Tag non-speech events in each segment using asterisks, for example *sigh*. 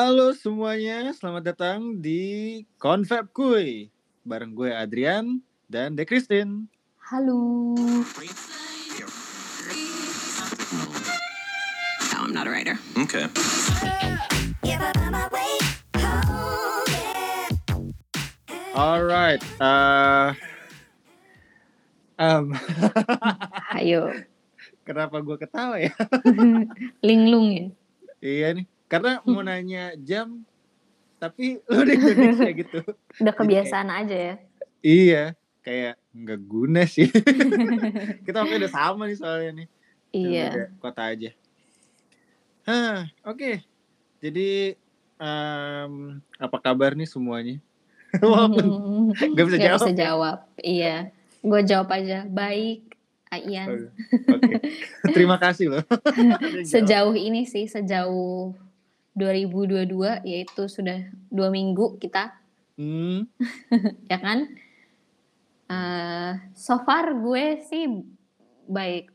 Halo semuanya, selamat datang di Confab Kuy. Bareng gue Adrian dan De Christine. Halo. No, I'm not a writer. Okay. Alright, uh, um, Ayo. *laughs* kenapa gue ketawa ya? *laughs* Linglung ya. iya nih, karena mau nanya jam, tapi *laughs* lu di Indonesia gitu. Udah *laughs* kebiasaan aja ya. Iya, kayak nggak guna sih. *laughs* Kita makanya udah sama nih soalnya nih. Iya. Kota aja. Hah, oke. Jadi em, apa kabar nih semuanya? Walaupun nggak bisa Nggak jawab. bisa jawab. Iya. Gue jawab aja. Baik, Aian. Oke. Terima kasih loh. Sejauh ini sih, sejauh 2022 yaitu sudah dua minggu kita, Hmm, *laughs* ya kan? Eh, so far gue sih baik.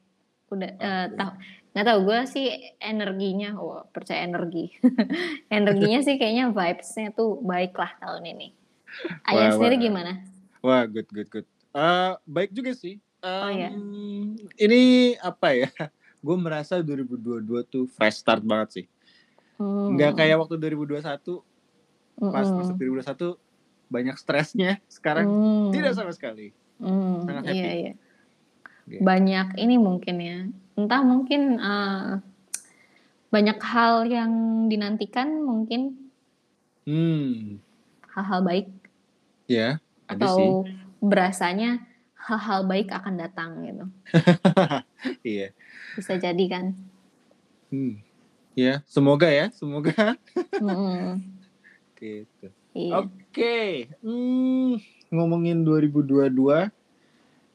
Udah eh, Oke. tahu nggak tahu gue sih energinya, wah percaya energi. *laughs* energinya sih kayaknya vibes-nya tuh baik lah tahun ini. *laughs* Ayah Wah, sendiri wah. gimana? Wah, good, good, good. Eh, baik juga sih. Oh, iya. Em, Ini apa ya? Gue merasa 2022 tuh fresh start banget sih. Hmm. Nggak kayak waktu 2021 pas Mm-mm. masuk 2021 banyak stresnya. Sekarang Hmm. tidak sama sekali. Hmm, sangat Iya, happy. iya. Oke. Banyak ini mungkin ya. Entah mungkin eh, banyak hal yang dinantikan mungkin Hmm, hal-hal baik ya, sih. atau berasanya hal-hal baik akan datang gitu. *laughs* Iya. Bisa jadi kan. Hmm. Ya, semoga ya, semoga. Mm-mm. *laughs* gitu. Iya. Oke, hmm, ngomongin 2022,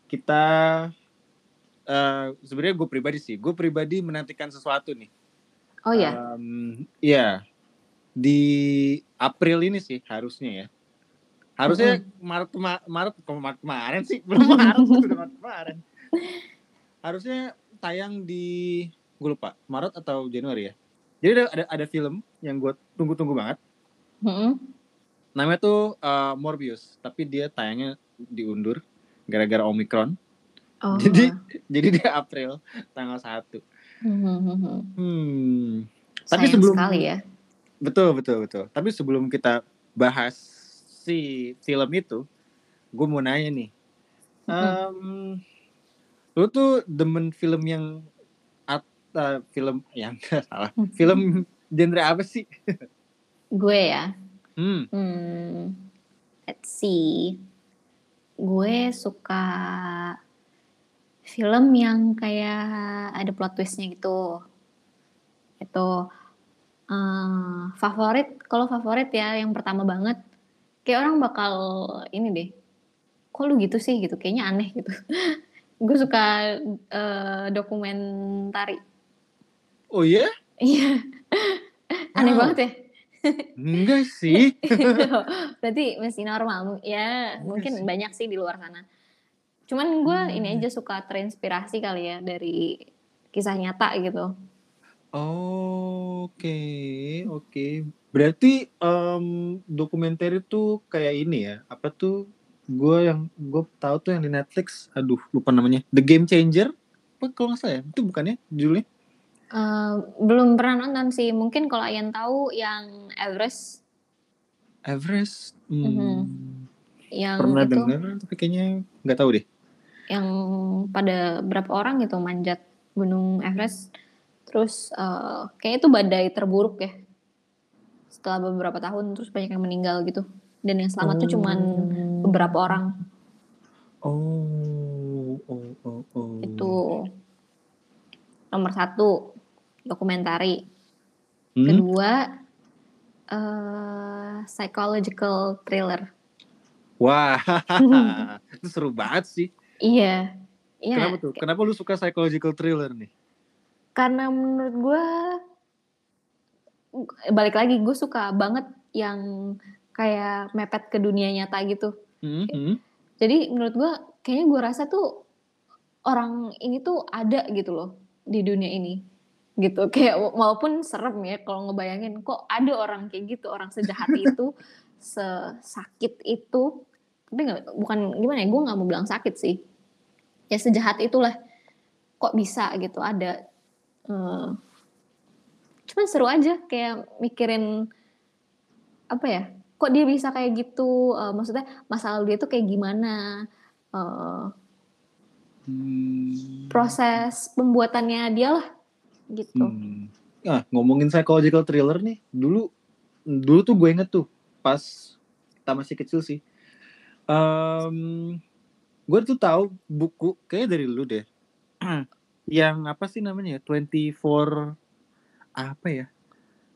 kita eh sebenarnya gue pribadi sih, gue pribadi menantikan sesuatu nih. Oh ya. Em, Iya, di April ini sih harusnya ya. Harusnya Maret kema- Maret kok Maret kemarin sih, *laughs* belum Maret udah Maret kemarin. *laughs* Harusnya tayang di gue lupa Maret atau Januari ya. Jadi ada ada, ada film yang gue tunggu-tunggu banget. Mm-mm. Namanya tuh uh, Morbius, tapi dia tayangnya diundur gara-gara Omicron. Oh. Jadi jadi dia April tanggal 1. Mhm. Hmm. Tapi Sayang sebelum sekali ya. betul betul betul. Tapi sebelum kita bahas si film itu, gue mau nanya nih. Em, lu tuh demen film yang uh, film yang salah. Film genre apa sih? Gue ya. Hmm. Hmm, let's see. Gue suka film yang kayak ada plot twistnya gitu. Itu eh, favorit. Kalau favorit ya yang pertama banget. Kayak orang bakal ini deh. Kok lu gitu sih gitu? Kayaknya aneh gitu. *laughs* Gue suka eh, dokumentari. Oh iya? Iya. aneh Wow. banget ya. Enggak sih. *laughs* Berarti masih normal. Ya, Iya mungkin sih. banyak sih di luar sana. Cuman gue Hmm. ini aja suka terinspirasi kali ya dari kisah nyata gitu. Oke, oke. Berarti em, dokumenter itu kayak ini ya? Apa tuh? Gue yang gue tahu tuh yang di Netflix. Aduh, lupa namanya. The Game Changer. Apa kalau nggak salah ya? Itu bukannya judulnya? Eh, belum pernah nonton sih. Mungkin kalau Ayan tahu yang Everest Everest. Hmm, Mhm. yang Pernah itu dengar, tapi kayaknya nggak tahu deh. yang pada berapa orang gitu manjat Gunung Everest. Terus eh, kayaknya itu badai terburuk ya. Setelah beberapa tahun terus banyak yang meninggal gitu. Dan yang selamat tuh cuman beberapa orang. Oh, oh, oh, oh. itu nomor satu dokumentari Hmm? kedua eh psychological thriller Wah, *laughs* itu seru banget sih. iya iya Kenapa tuh? Kenapa lu suka psychological thriller nih? karena menurut gue balik lagi gue suka banget yang kayak mepet ke dunia nyata gitu Hmm, hmm. jadi menurut gue kayaknya gue rasa tuh orang ini tuh ada gitu loh di dunia ini gitu. Kayak walaupun serem ya kalau ngebayangin kok ada orang kayak gitu orang sejahat itu sesakit itu. Tapi nggak bukan gimana ya gue nggak mau bilang sakit sih. Ya sejahat itulah. Kok bisa gitu ada uh, cuman seru aja kayak mikirin apa ya kok dia bisa kayak gitu uh, maksudnya masa lalu dia tuh kayak gimana uh, hmm. proses pembuatannya dia lah gitu hmm. ah ngomongin psychological thriller nih dulu dulu tuh gue inget tuh pas kita masih kecil sih um, gue tuh tahu buku kayak dari lu deh *clears throat* yang apa sih namanya ya 24 apa ya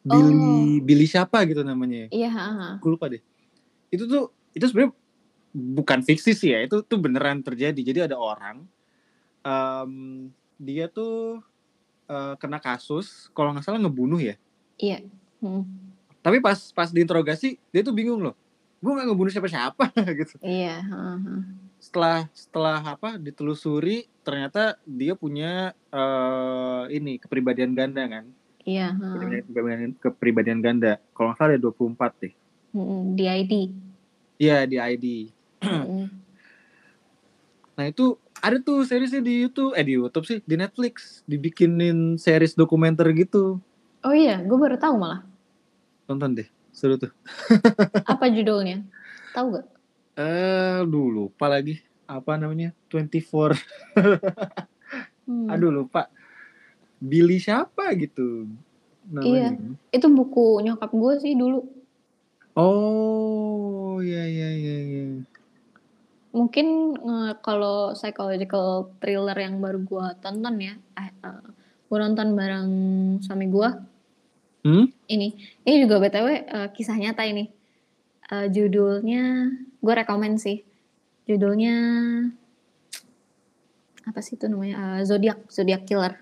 Billy oh. Billy siapa gitu namanya ya? iya gue lupa deh itu tuh itu sebenarnya bukan fiksi sih ya itu tuh beneran terjadi jadi ada orang um, dia tuh uh, kena kasus kalau nggak salah ngebunuh ya? Iya. Hmm. tapi pas pas diinterogasi dia tuh bingung loh. Gue nggak ngebunuh siapa-siapa *laughs* gitu. Iya uh -huh. setelah setelah apa ditelusuri ternyata dia punya uh, ini kepribadian ganda kan? Iya uh. kepribadian, kepribadian ganda. Kalau nggak salah ada 24 deh. Mm di ID iya di ID *clears throat* nah itu ada tuh seriesnya di YouTube eh di YouTube sih di Netflix dibikinin series dokumenter gitu oh iya gue baru tahu malah tonton deh seru tuh. *laughs* Apa judulnya? Tahu gak? Eh, dulu lupa lagi. Apa namanya? 24. hmm. Aduh lupa. Billy siapa gitu. Namanya. Iya. Itu buku nyokap gue sih dulu. Oh, iya iya iya iya. Mungkin uh, kalau psychological thriller yang baru gue tonton ya, eh, uh, gue nonton bareng suami gue Hmm? Ini, ini juga btw uh, eh, kisah nyata ini. Uh, judulnya, gue rekomend sih. Judulnya apa sih itu namanya? Uh, Zodiac, Zodiac Killer.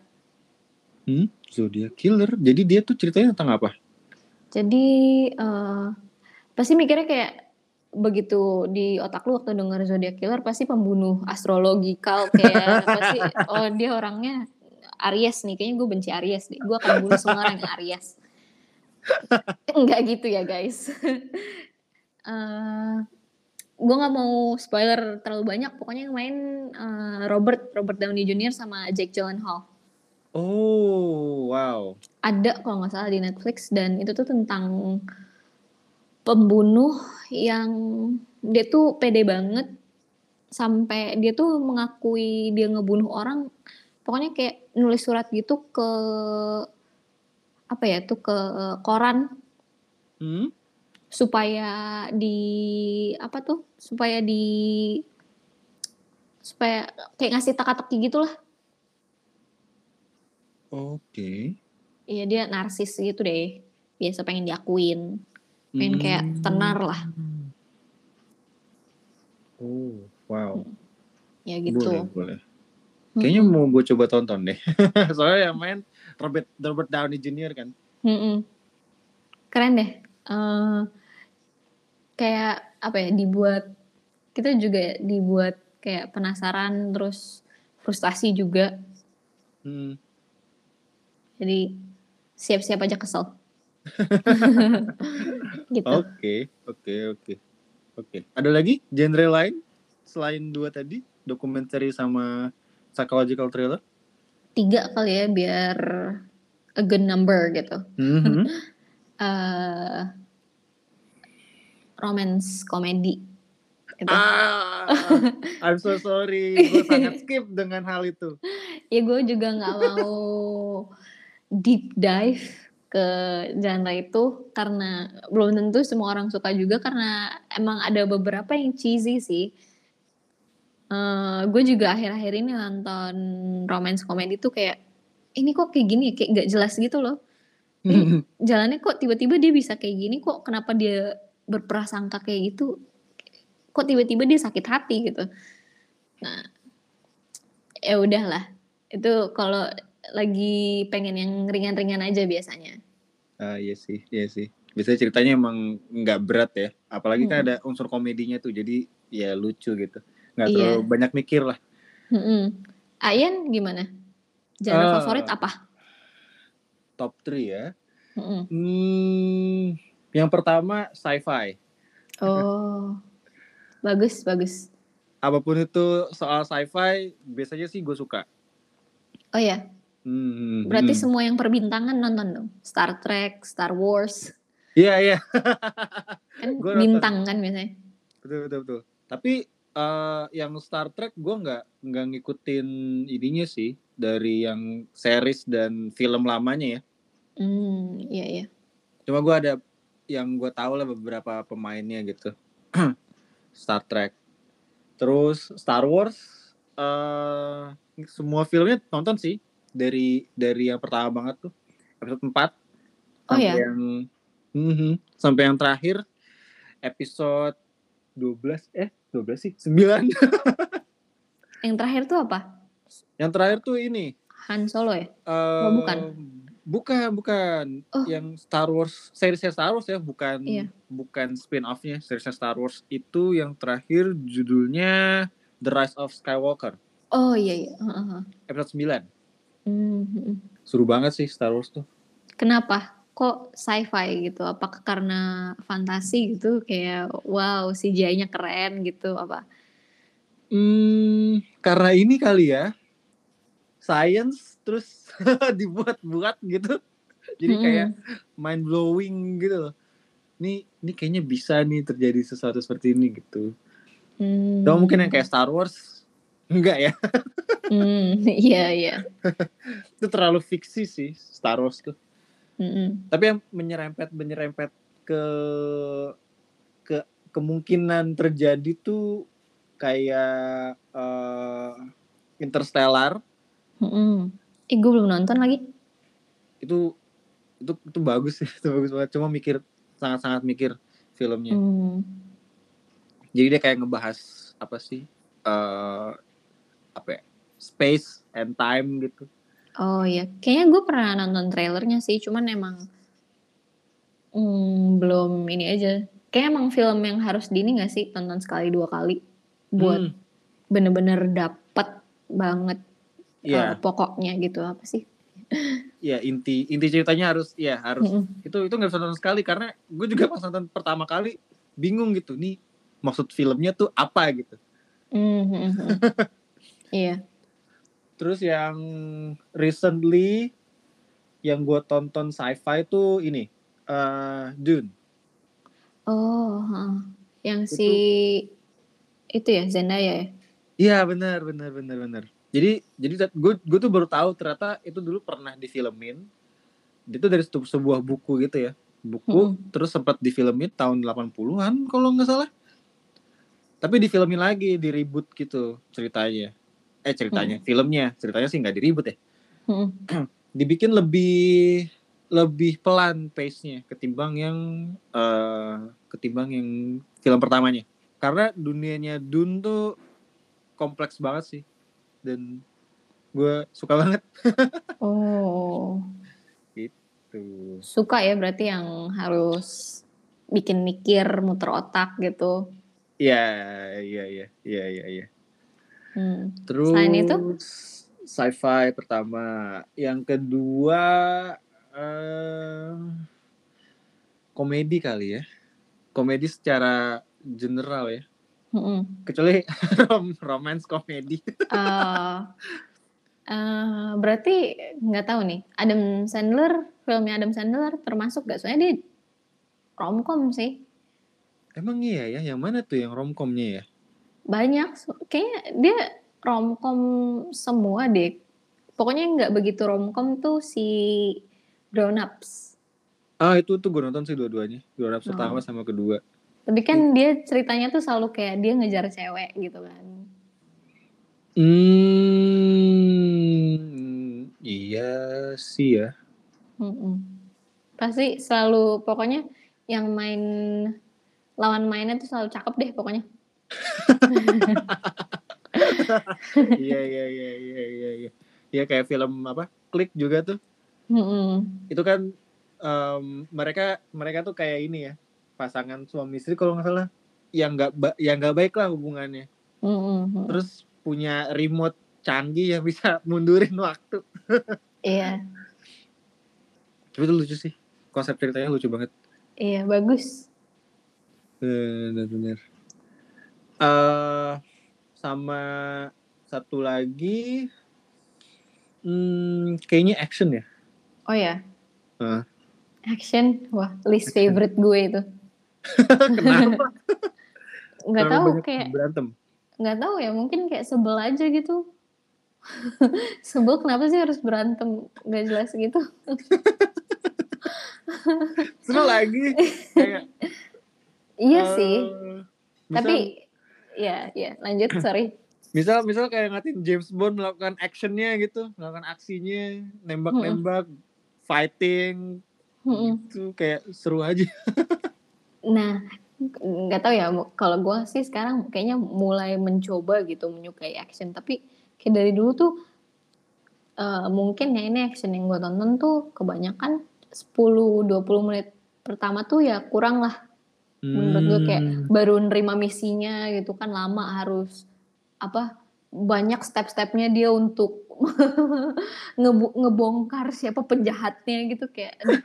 Hmm, Zodiac Killer. Jadi dia tuh ceritanya tentang apa? Jadi uh, pasti mikirnya kayak begitu di otak lu waktu denger Zodiac Killer pasti pembunuh astrologikal kayak pasti oh dia orangnya Aries nih kayaknya gue benci Aries nih gue akan bunuh semua orang yang Aries Enggak gitu ya guys. uh, *laughs* eh, gue nggak mau spoiler terlalu banyak. Pokoknya yang main uh, Robert Robert Downey Jr. sama Jake Gyllenhaal. Oh wow. Ada kalau nggak salah di Netflix dan itu tuh tentang pembunuh yang dia tuh pede banget. Sampai dia tuh mengakui dia ngebunuh orang pokoknya kayak nulis surat gitu ke apa ya tuh ke koran. Hmm? supaya di apa tuh supaya di supaya kayak ngasih teka-teki gitulah. Oke. Okay. iya dia narsis gitu deh. Biasa pengen diakuin pengen hmm. kayak tenar lah oh wow ya gitu boleh boleh kayaknya hmm. mau gue coba tonton deh *laughs* soalnya yang main Robert Robert Downey Jr. kan. Mm-mm. Keren deh. Uh, kayak apa ya dibuat kita juga dibuat kayak penasaran terus frustasi juga. Hmm. Jadi siap-siap aja kesel. *laughs* gitu. Oke, oke, oke. Oke. Ada lagi genre lain selain dua tadi, dokumenter sama psychological thriller? tiga kali ya biar a good number gitu. Mm-hmm. uh, *laughs* romance komedi. Gitu. Ah, I'm so sorry, gue *laughs* sangat skip dengan hal itu. ya gue juga nggak mau deep dive ke genre itu karena belum tentu semua orang suka juga karena emang ada beberapa yang cheesy sih. Uh, gue juga akhir-akhir ini nonton romance komedi tuh kayak ini kok kayak gini ya? kayak nggak jelas gitu loh. Ini *laughs* jalannya kok tiba-tiba dia bisa kayak gini? Kok kenapa dia berprasangka kayak gitu? Kok tiba-tiba dia sakit hati gitu? Nah ya udahlah. Itu kalau lagi pengen yang ringan-ringan aja biasanya ah iya sih iya sih biasanya ceritanya emang nggak berat ya apalagi kan hmm. kan ada unsur komedinya tuh jadi ya lucu gitu nggak iya. terlalu banyak mikir lah. Hmm. Ayan gimana? Genre uh, favorit apa? top 3 ya. Hmm, yang pertama sci-fi. Oh, bagus bagus. Apa pun itu soal sci-fi, biasanya sih gue suka. Oh ya, Hmm, berarti hmm. semua yang perbintangan nonton dong. Star Trek, Star Wars, Iya iya, kan *laughs* Gua nonton. bintang kan biasanya. betul betul betul. Tapi eh, yang Star Trek gue nggak nggak ngikutin ininya sih dari yang series dan film lamanya ya. Hmm, iya iya. Cuma gue ada yang gue tahu lah beberapa pemainnya gitu. *clears throat* Star Trek. Terus Star Wars eh semua filmnya nonton sih dari dari yang pertama banget tuh episode 4 Oh sampai ya, yang Mhm. sampai yang terakhir episode 12 eh 12 sih 9 *laughs* yang terakhir tuh apa? yang terakhir tuh ini Han Solo ya? eh Oh, bukan. bukan bukan Oh. yang Star Wars seriesnya Star Wars ya bukan Iya. bukan spin offnya seriesnya Star Wars itu yang terakhir judulnya The Rise of Skywalker Oh iya iya. Heeh, heeh. episode 9 Hmm, hmm. seru banget sih Star Wars tuh Kenapa? Kok sci-fi gitu? Apakah karena fantasi gitu? Kayak wow CGI-nya keren gitu apa? Hmm, karena ini kali ya, science terus *laughs* dibuat-buat gitu, jadi Mm-mm. kayak mind blowing gitu loh. Ini, ini kayaknya bisa nih terjadi sesuatu seperti ini gitu. Hmm. Cuma mungkin yang kayak Star Wars, enggak ya? Hmm, *laughs* iya iya. *laughs* Itu terlalu fiksi sih Star Wars tuh. Mm-mm. Tapi yang menyerempet menyerempet ke ke kemungkinan terjadi tuh kayak eh, Interstellar Mm-mm. Ih, gue belum nonton lagi. itu itu itu bagus sih *laughs* itu bagus banget cuma mikir sangat sangat mikir filmnya Hmm. jadi dia kayak ngebahas apa sih eh apa ya space and time gitu. Oh iya, kayaknya gue pernah nonton trailernya sih, cuman emang mm, belum ini aja. Kayak emang film yang harus di ini gak sih? Tonton sekali dua kali. Buat Hmm, bener-bener dapet banget Iya, eh, pokoknya gitu. Apa sih? *laughs* iya inti inti ceritanya harus ya harus. Mm-mm. itu itu nggak bisa nonton sekali karena gue juga pas nonton pertama kali bingung gitu. Nih maksud filmnya tuh apa gitu? Mm, mm, mm. Iya. terus yang recently yang gue tonton sci-fi tuh ini eh Dune Oh, heeh. yang si itu ya Zendaya ya? Iya benar benar benar benar. Jadi jadi gue gue tuh baru tahu ternyata itu dulu pernah difilmin. Itu dari sebu- sebuah buku gitu ya. Buku terus sempat difilmin tahun 80-an kalau nggak salah. Tapi difilmin lagi, di reboot gitu ceritanya. Eh ceritanya, filmnya. Ceritanya sih nggak di reboot ya. Mm-mm. *clears throat* Dibikin lebih lebih pelan pace-nya ketimbang yang eh ketimbang yang film pertamanya. Karena dunianya Dune tuh kompleks banget sih dan gue suka banget *laughs* Oh, tuh suka ya berarti yang harus bikin mikir, muter otak gitu. Iya, iya, iya, iya, iya, iya. Hmm. Terus Selain itu? sci-fi pertama, yang kedua eh komedi kali ya. Komedi secara general ya. Mm-mm. Kecuali *laughs* rom romance komedi. Eh, eh, berarti nggak tahu nih, Adam Sandler, filmnya Adam Sandler termasuk gak? Soalnya dia romcom sih, Emang iya ya, yang mana tuh yang romcomnya ya? Banyak. Kayaknya dia romcom semua deh. Pokoknya nggak begitu romcom tuh si Grown Ups. Ah itu tuh gue nonton sih dua-duanya. Dua Oh. pertama sama kedua. Tapi kan dia ceritanya tuh selalu kayak dia ngejar cewek gitu kan. Hmm, iya sih ya. Mm-mm. Pasti selalu pokoknya yang main lawan mainnya tuh selalu cakep deh pokoknya. *laughs* iya iya iya iya iya iya. Iya kayak film apa? Klik juga tuh. Mm-mm. Itu kan em, mereka mereka tuh kayak ini ya pasangan suami istri kalau nggak salah yang nggak ba- yang nggak baik lah hubungannya. Mm-mm. Terus punya remote canggih yang bisa *laughs* mundurin waktu. Iya. Tapi itu lucu sih. Konsep ceritanya lucu banget. Iya, bagus. Bener-bener. Eh sama satu lagi, hmm, kayaknya action ya. Oh ya, Heeh. action. Wah, least Action. favorite gue itu. *laughs* Kenapa? Nggak tahu kayak berantem. nggak tahu ya, mungkin kayak sebel aja gitu. *laughs* sebel kenapa sih harus berantem nggak jelas gitu? *laughs* Seru lagi. Kayak Iya eh, sih, misal- tapi ya ya lanjut *clears throat* sorry. misal misal kayak ngatin James Bond melakukan actionnya gitu, melakukan aksinya, nembak-nembak, fighting, Mm-mm. itu kayak seru aja. *laughs* Nah, nggak tahu ya. Kalau gue sih sekarang kayaknya mulai mencoba gitu menyukai action. Tapi kayak dari dulu tuh eh, mungkin ya ini action yang gue tonton tuh kebanyakan 10-20 menit pertama tuh ya kurang lah. Menurut gue kayak Hmm. baru nerima misinya gitu kan lama harus apa banyak step-stepnya dia untuk *laughs* ngebu- ngebongkar siapa penjahatnya gitu kayak aduh,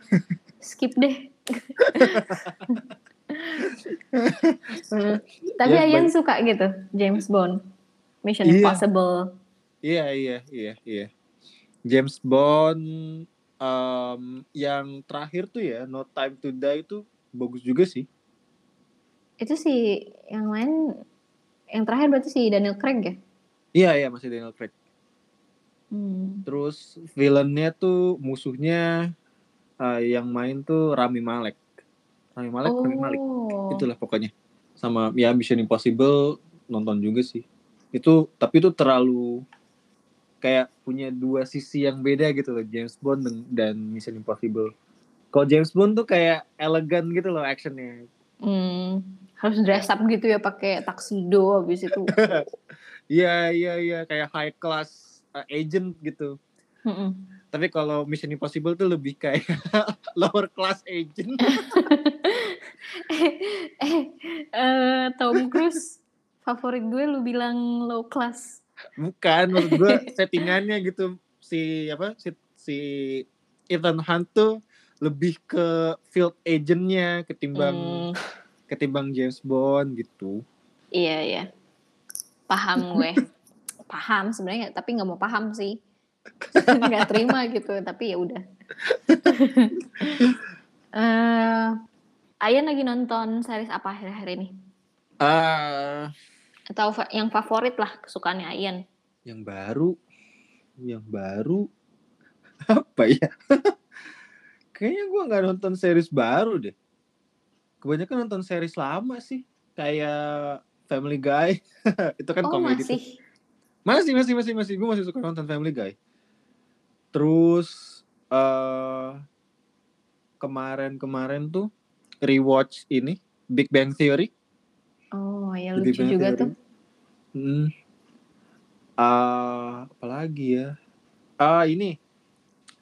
skip deh. Hmm, *laughs* Tapi Ya, Ayan baik. suka gitu James Bond, Mission Iya. Impossible. Iya iya iya iya. James Bond em, yang terakhir tuh ya No Time to Die itu bagus juga sih. Itu sih yang lain yang terakhir berarti si Daniel Craig ya. Iya iya masih Daniel Craig. Hmm. Terus villainnya tuh musuhnya eh, yang main tuh Rami Malek. Rami Malek, Rami Malek. Oh. Itulah pokoknya. Sama ya Mission Impossible nonton juga sih. Itu tapi itu terlalu kayak punya dua sisi yang beda gitu loh James Bond dan, dan Mission Impossible. Kalau James Bond tuh kayak elegan gitu loh actionnya. Hmm, harus dress up gitu ya pakai tuxedo habis itu. *laughs* Iya iya iya kayak high class uh, agent gitu. Mm-mm. Tapi kalau Mission Impossible tuh lebih kayak *laughs* lower class agent. eh, *laughs* eh, eh, Tom Cruise favorit gue lu bilang low class. Bukan menurut gue settingannya gitu si apa si si Ethan Hunt tuh lebih ke field agentnya ketimbang Hmm, ketimbang James Bond gitu. iya iya. Paham gue. *laughs* paham sebenarnya tapi nggak mau paham sih. *laughs* nggak terima gitu tapi ya udah. *laughs* Eh, Ayan lagi nonton series apa akhir-akhir ini? Ah, Atau fa- yang favorit lah kesukaannya Ayan? yang baru, yang baru apa ya? Kayaknya gua nggak nonton series baru deh. Kebanyakan nonton series lama sih, kayak Family Guy. *laughs* Itu kan oh komedi tuh. masih. Masih, masih, masih, masih. Gue masih suka nonton Family Guy. Terus eh kemarin-kemarin tuh rewatch ini Big Bang Theory. Oh ya lucu Bang juga Theory. tuh. Hmm. Ah, apalagi ya? Ah, ini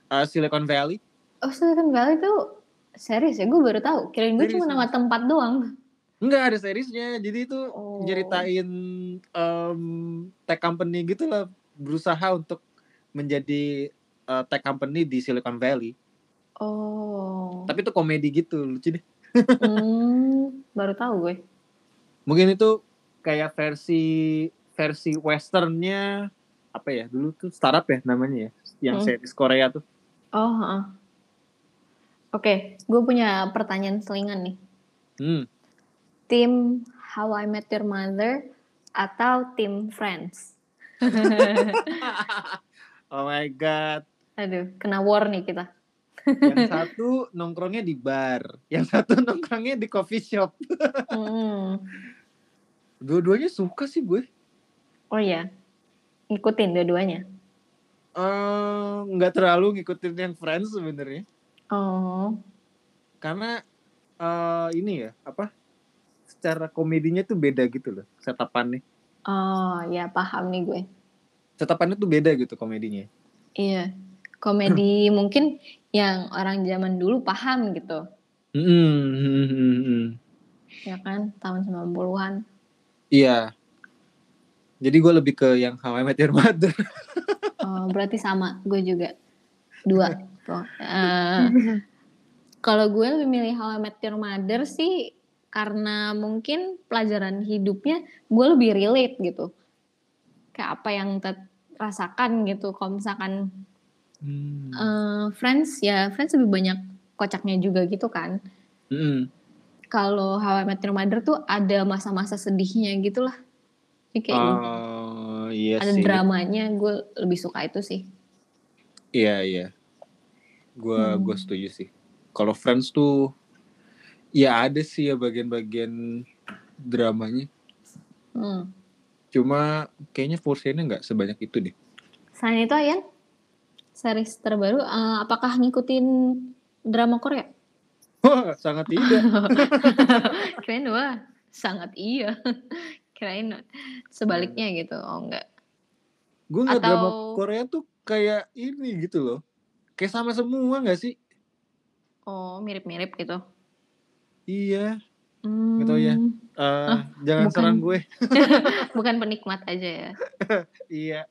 Ah, Silicon Valley. Oh Silicon Valley tuh series ya? Gue baru tahu. Kirain gue cuma nama tempat doang. Enggak ada seriesnya. Jadi itu Oh. nyeritain em, tech company gitu lah berusaha untuk menjadi eh, tech company di Silicon Valley. Oh. Tapi itu komedi gitu, lucu deh. Hmm, baru tahu gue. Mungkin itu kayak versi versi westernnya apa ya dulu tuh startup ya namanya ya yang Hmm. series Korea tuh. Oh. heeh. Oke, gue punya pertanyaan selingan nih. Hmm. Tim How I Met Your Mother atau tim Friends? *laughs* oh my god. Aduh, kena war nih kita. Yang *laughs* satu nongkrongnya di bar, yang satu nongkrongnya di coffee shop. Hmm. Dua-duanya suka sih gue. Oh iya, ngikutin dua-duanya. Eh, nggak terlalu ngikutin yang Friends sebenarnya. Oh, Karena eh ini ya, apa? Secara komedinya tuh beda gitu loh, setapannya. oh ya paham nih gue. Setapannya tuh beda gitu komedinya. Iya, komedi mungkin yang orang zaman dulu paham gitu, Hmm, hmm, hmm, hmm. ya kan, tahun 90-an. Iya. Jadi gue lebih ke yang How I Met Your Mother. Oh, berarti sama, gue juga. Dua. *laughs* Tuh, eh, kalau gue lebih milih How I Met Your Mother sih karena mungkin pelajaran hidupnya gue lebih relate gitu. Kayak apa yang rasakan gitu. Kalau misalkan Hmm. eh, Friends ya Friends lebih banyak kocaknya juga gitu kan. Mm-mm. Kalau How I Met Your Mother tuh ada masa-masa sedihnya gitu lah. Kayak Oh, iya ada sih. dramanya gue lebih suka itu sih. Iya, iya. Gua Hmm. gua setuju sih. Kalau Friends tuh ya ada sih ya bagian-bagian dramanya. Hmm. Cuma kayaknya porsinya nggak sebanyak itu deh. Selain itu Ayan, series terbaru eh, apakah ngikutin drama Korea? Wah, sangat tidak. *laughs* Kirain wah sangat iya. Kirain sebaliknya gitu. Oh enggak. Gue nggak drama Atau- Korea tuh kayak ini gitu loh. Kayak sama semua nggak sih? Oh mirip-mirip gitu. Iya. Hmm, tahu ya. Eh, jangan bukan. serang gue. *laughs* Bukan penikmat *laughs* aja ya. iya.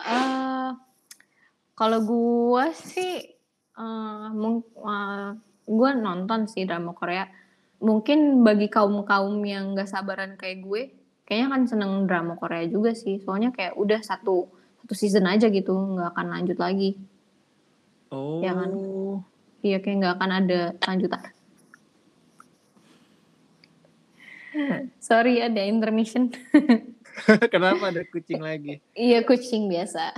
eh kalau gua sih eh mung- eh, gua nonton sih drama Korea. Mungkin bagi kaum-kaum yang gak sabaran kayak gue, kayaknya kan seneng drama Korea juga sih. Soalnya kayak udah satu satu season aja gitu, nggak akan lanjut lagi. Oh. Ya kan? Iya kayak nggak akan ada lanjutan. Sorry ada intermission. *laughs* Kenapa ada kucing lagi? Iya kucing biasa. *laughs*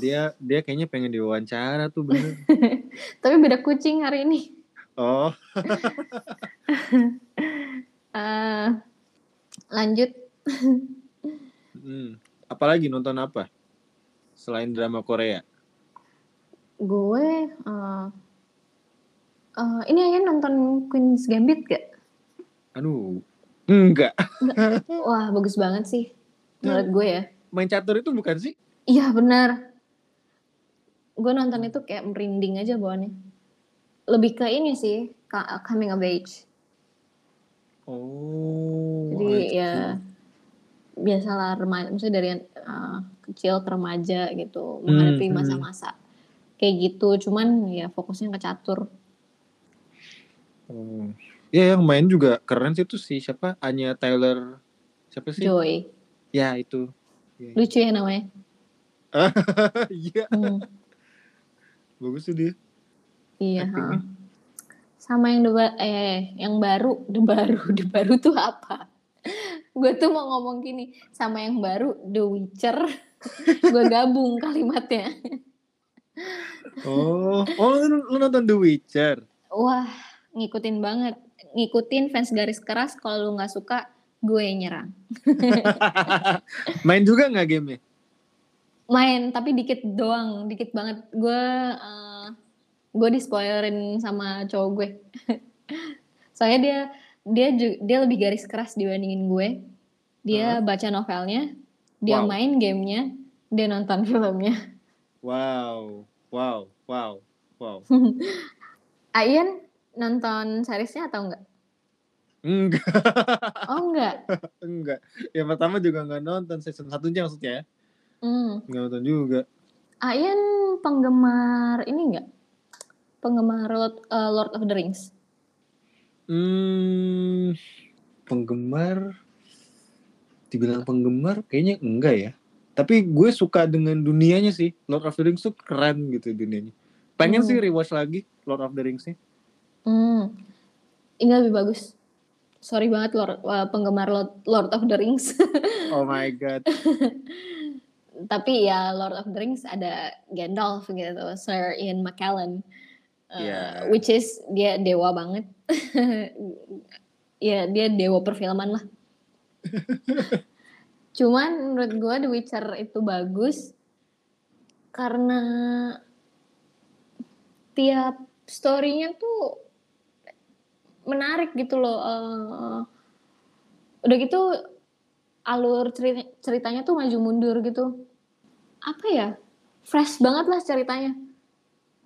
Dia dia kayaknya pengen diwawancara tuh bener. *laughs* Tapi beda kucing hari ini. Oh. Eh, lanjut Hmm. Apalagi nonton apa? Selain drama Korea. Gue eh eh, ini aja nonton Queen's Gambit gak? Aduh. Enggak. Wah bagus banget sih menurut gue ya. Main catur itu bukan sih? Iya benar. Gue nonton itu kayak merinding aja bawaannya. Lebih ke ini sih coming of age. Oh. Jadi ya biasalah remaja, maksudnya dari eh, kecil ke remaja gitu Hmm, menghadapi hmm. masa-masa kayak gitu. Cuman ya fokusnya ke catur. Oh. Ya yang main juga keren sih tuh si siapa? Anya Taylor. Siapa sih? Joy. Ya itu. Iya. Lucu ya namanya. *laughs* Iya, Hmm. bagus tuh dia. Iya. Sama yang deba eh yang baru, *laughs* the baru, the baru tuh apa? Gue tuh mau ngomong gini, sama yang baru The Witcher. *laughs* Gue gabung kalimatnya. Oh, oh lu, lu nonton The Witcher. Wah, ngikutin banget. Ngikutin fans garis keras kalau lu nggak suka, gue yang nyerang. *laughs* Main juga nggak gamenya? Main tapi dikit doang, dikit banget. Gue eh, gue di spoilerin sama cowok gue. *laughs* Soalnya dia dia dia lebih garis keras dibandingin gue. Dia baca novelnya, dia Wow. main gamenya, dia nonton *laughs* filmnya. Wow, wow, wow, wow. *laughs* Ayan nonton seriesnya atau enggak? Enggak, Oh enggak. *laughs* enggak. Yang pertama juga nggak nonton season satunya maksudnya ya. Hmm. Nggak nonton juga. Ayan penggemar ini enggak? Penggemar Lord, eh, Lord of the Rings. Hmm, penggemar, dibilang penggemar kayaknya enggak ya. Tapi gue suka dengan dunianya sih. Lord of the Rings tuh keren gitu dunianya. Pengen Hmm. sih rewatch lagi Lord of the Rings-nya. Hmm. Ini lebih bagus. Sorry banget Lord, eh, penggemar Lord, Lord of the Rings. *laughs* Oh my god. Tapi ya Lord of the Rings ada Gandalf gitu, Sir Ian McKellen. Eh, Iya. Which is dia dewa banget. *laughs* ya dia dewa perfilman lah. *laughs* Cuman menurut gue The Witcher itu bagus karena tiap story-nya tuh menarik gitu loh. Eh, udah gitu alur ceri- ceritanya tuh maju mundur gitu. Apa ya? Fresh banget lah ceritanya.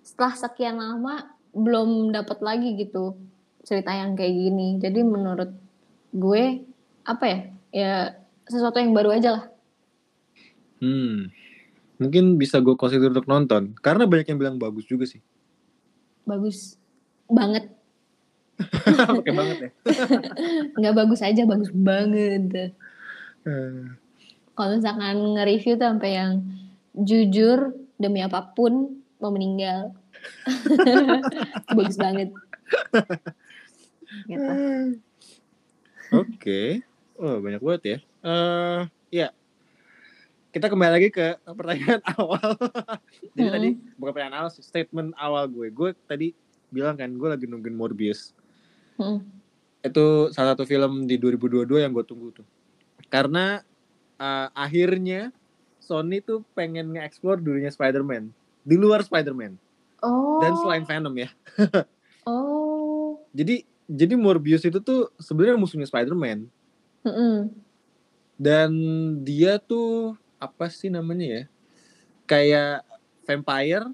Setelah sekian lama belum dapat lagi gitu cerita yang kayak gini. Jadi menurut gue apa ya? Ya sesuatu yang baru aja lah. Hmm. mungkin bisa gue consider untuk nonton karena banyak yang bilang bagus juga sih Bagus banget. *laughs* oke banget ya *laughs* Nggak bagus aja, bagus banget. Eh, Kalau misalkan nge-review tuh sampai yang jujur demi apa pun mau meninggal. *laughs* bagus banget. Gitu. oke oh banyak banget ya eh ya kita kembali lagi ke pertanyaan *laughs* awal jadi Mm-mm. tadi bukan pertanyaan awal statement awal gue gue tadi bilang kan gue lagi nungguin Morbius Mm-mm. itu salah satu film di 2022 yang gue tunggu tuh karena eh, akhirnya Sony tuh pengen nge-explore dunia Spider-Man di luar Spider-Man Oh. dan selain Venom ya *laughs* Oh. jadi jadi Morbius itu tuh sebenarnya musuhnya Spider-Man Mm-mm. Dan dia tuh apa sih namanya ya kayak vampire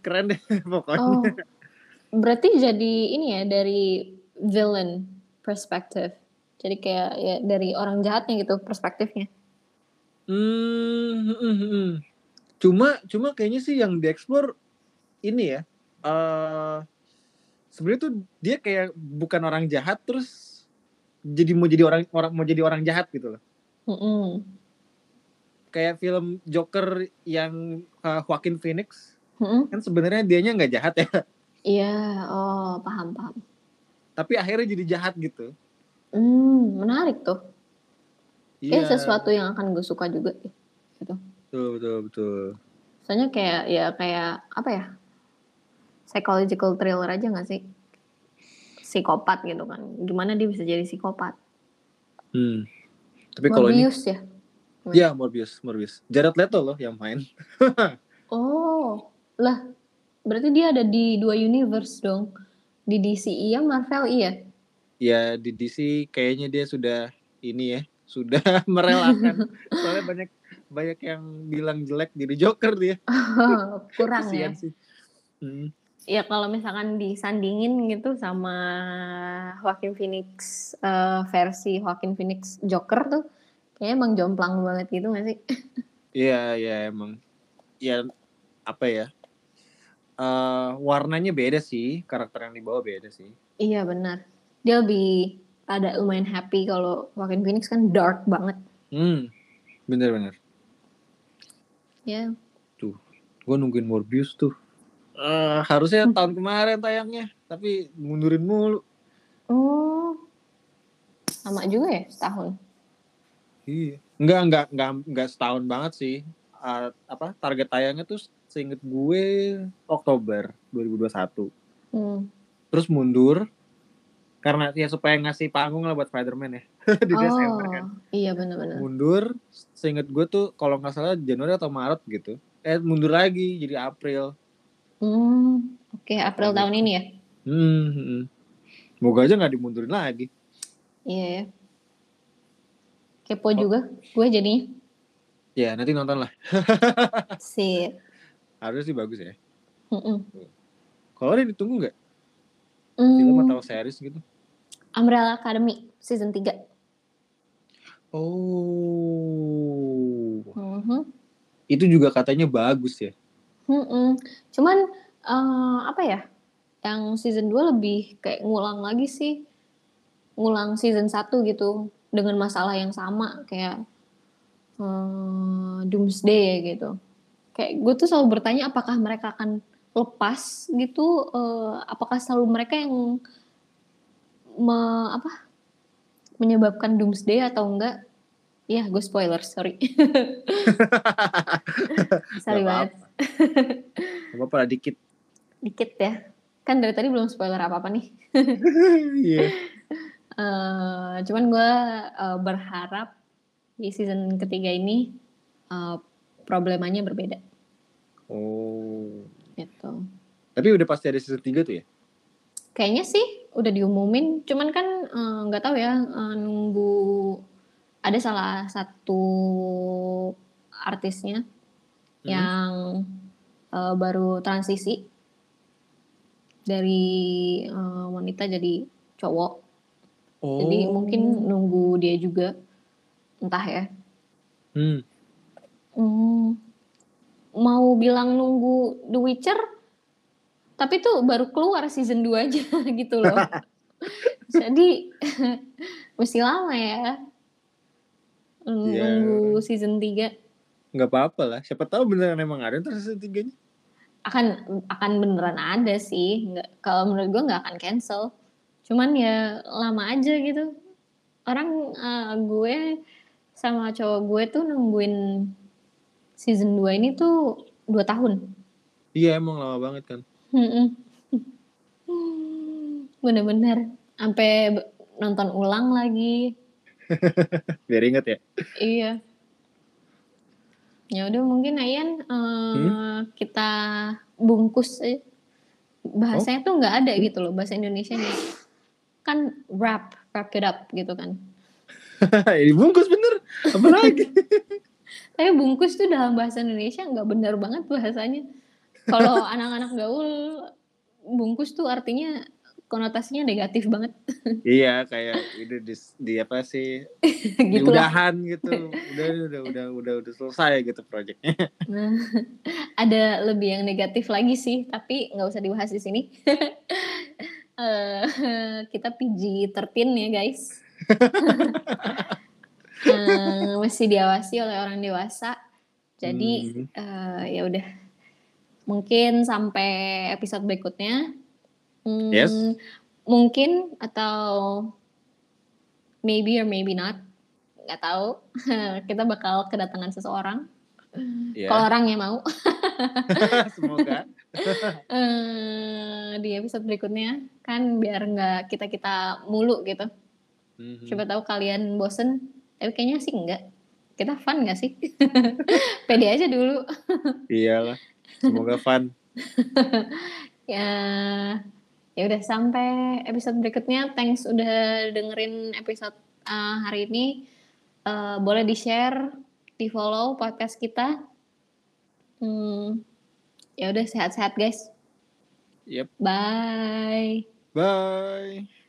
keren deh *laughs* pokoknya Oh. Berarti jadi ini ya dari villain perspective. Jadi kayak ya dari orang jahatnya gitu perspektifnya. Hmm, hmm, hmm, cuma cuma kayaknya sih yang dieksplor ini ya eh sebenarnya tuh dia kayak bukan orang jahat terus jadi mau jadi orang orang mau jadi orang jahat gitu loh Mm-mm. kayak film Joker yang uh, Joaquin Phoenix Mm-mm. kan sebenarnya dianya nggak jahat ya *laughs* Iya, oh paham paham. tapi akhirnya jadi jahat gitu Hmm, menarik tuh. Kayak Iya, sesuatu yang akan gue suka juga. Gitu. betul betul betul Soalnya kayak ya kayak apa ya? Psychological thriller aja gak sih? Psikopat gitu kan. Gimana dia bisa jadi psikopat? hmm. tapi kalau ini Morbius ya? ya Morbius Morbius Jared Leto loh yang main *laughs* Oh, lah berarti dia ada di dua universe dong. Di DC iya, Marvel iya. ya di DC kayaknya dia sudah ini ya sudah *laughs* merelakan *laughs* soalnya banyak banyak yang bilang jelek jadi Joker dia Kurang ya. Sih Hmm. Ya kalau misalkan disandingin gitu sama Joaquin Phoenix eh, versi Joaquin Phoenix Joker tuh kayaknya emang jomplang banget gitu gak sih? *laughs* Iya, ya emang. Ya apa ya? eh warnanya beda sih, karakter yang dibawa beda sih. Iya benar. Dia lebih ada lumayan happy kalau Joaquin Phoenix kan dark banget. Hmm, bener-bener. Ya. Gue nungguin Morbius tuh. Eh harusnya tahun kemarin tayangnya, tapi mundurin mulu. Oh. Sama juga ya setahun. Iya. Enggak, enggak, enggak, enggak setahun banget sih. Eh, apa target tayangnya tuh seinget gue Oktober 2021. Hmm. Terus mundur karena ya supaya ngasih panggung lah buat Spider-Man ya *laughs* di Desember kan. Iya benar-benar. mundur seinget gue tuh kalau nggak salah Januari atau Maret gitu eh mundur lagi jadi April Hmm. Oke, April Oh, tahun ini ya. hmm, hmm. moga aja nggak dimundurin lagi Iya ya. Kepo Oh. juga gue jadinya. ya nanti nonton lah *laughs* Sip. harusnya sih bagus ya Mm-mm. kalau ada ditunggu nggak film Hmm, atau series gitu Umbrella Academy season 3. oh Mhm. itu juga katanya bagus ya Mm-mm. Cuman eh, apa ya? Yang season 2 lebih kayak ngulang lagi sih. Ngulang season 1 gitu dengan masalah yang sama kayak eh, Doomsday gitu. Kayak gue tuh selalu bertanya apakah mereka akan lepas gitu eh, apakah selalu mereka yang me- apa menyebabkan Doomsday atau enggak? Ya, gue spoiler, sorry. *laughs* sorry banget. *laughs* apa apa dikit. Dikit ya. Kan dari tadi belum spoiler apa-apa nih. *laughs* iya. *laughs* Eh, cuman gue eh, berharap di season ketiga ini eh, problemanya berbeda. Oh. Gitu. tapi udah pasti ada season 3 tuh ya? Kayaknya sih udah diumumin, cuman kan eh, nggak tahu ya eh, nunggu ada salah satu artisnya Hmm. yang eh, baru transisi dari eh, wanita jadi cowok. oh Jadi mungkin nunggu dia juga entah ya. hmm. Mmm, mau bilang nunggu The Witcher, tapi tuh baru keluar season 2-nya *laughs* gitu loh. *laughs* Jadi *laughs* mesti lama ya. Iya. nunggu season 3. Nggak apa-apa lah, siapa tahu beneran emang ada entar season 3-nya. Akan akan beneran ada sih, nggak kalau menurut gue nggak akan cancel. Cuman ya lama aja gitu. Orang, eee, gue sama cowok gue tuh nungguin season 2 ini tuh 2 tahun. Iya, emang lama banget kan. Mhm. Bener bener, ampe be nonton ulang lagi. *laughs* Biar inget ya? Iya. Ya udah mungkin Ayan, Hmm? eee, kita bungkus. Oh? Bahasanya tuh nggak ada gitu loh bahasa Indonesianya. Kan wrap, wrap it up gitu kan. *laughs* Ya dibungkus bener, apalagi? *laughs* Tapi bungkus tuh dalam bahasa Indonesia nggak bener banget bahasanya. Kalau *laughs* anak-anak gaul, bungkus tuh artinya konotasinya negatif banget. *laughs* Iya, kayak itu dis di apa sih, *laughs* di Gitulah. udahan gitu. *laughs* Udah udah udah udah udah selesai gitu projeknya. Nah, ada lebih yang negatif lagi sih, tapi nggak usah dibahas di sini. Eee, kita PG-13 ya guys. Eee, masih diawasi oleh orang dewasa. Jadi, Mhm. eee, ya udah. Mungkin sampai episode berikutnya. Yes. Mmm, mungkin atau maybe or maybe not, nggak tahu. *laughs* Kita bakal kedatangan seseorang. Iya. Kalau orangnya mau. *laughs* Semoga. *laughs* Eee, di episode berikutnya, kan biar nggak kita-kita mulu gitu. Mhm. Siapa tahu kalian bosen, tapi kayaknya sih enggak. Kita fun nggak sih? Pede aja dulu. Iyalah, semoga fun. Ya, ya udah sampai episode berikutnya. Thanks udah dengerin episode, eee, hari ini. Eee, boleh di-share, di-follow podcast kita. Mmm, ya udah sehat-sehat guys. Yap. Bye. Bye.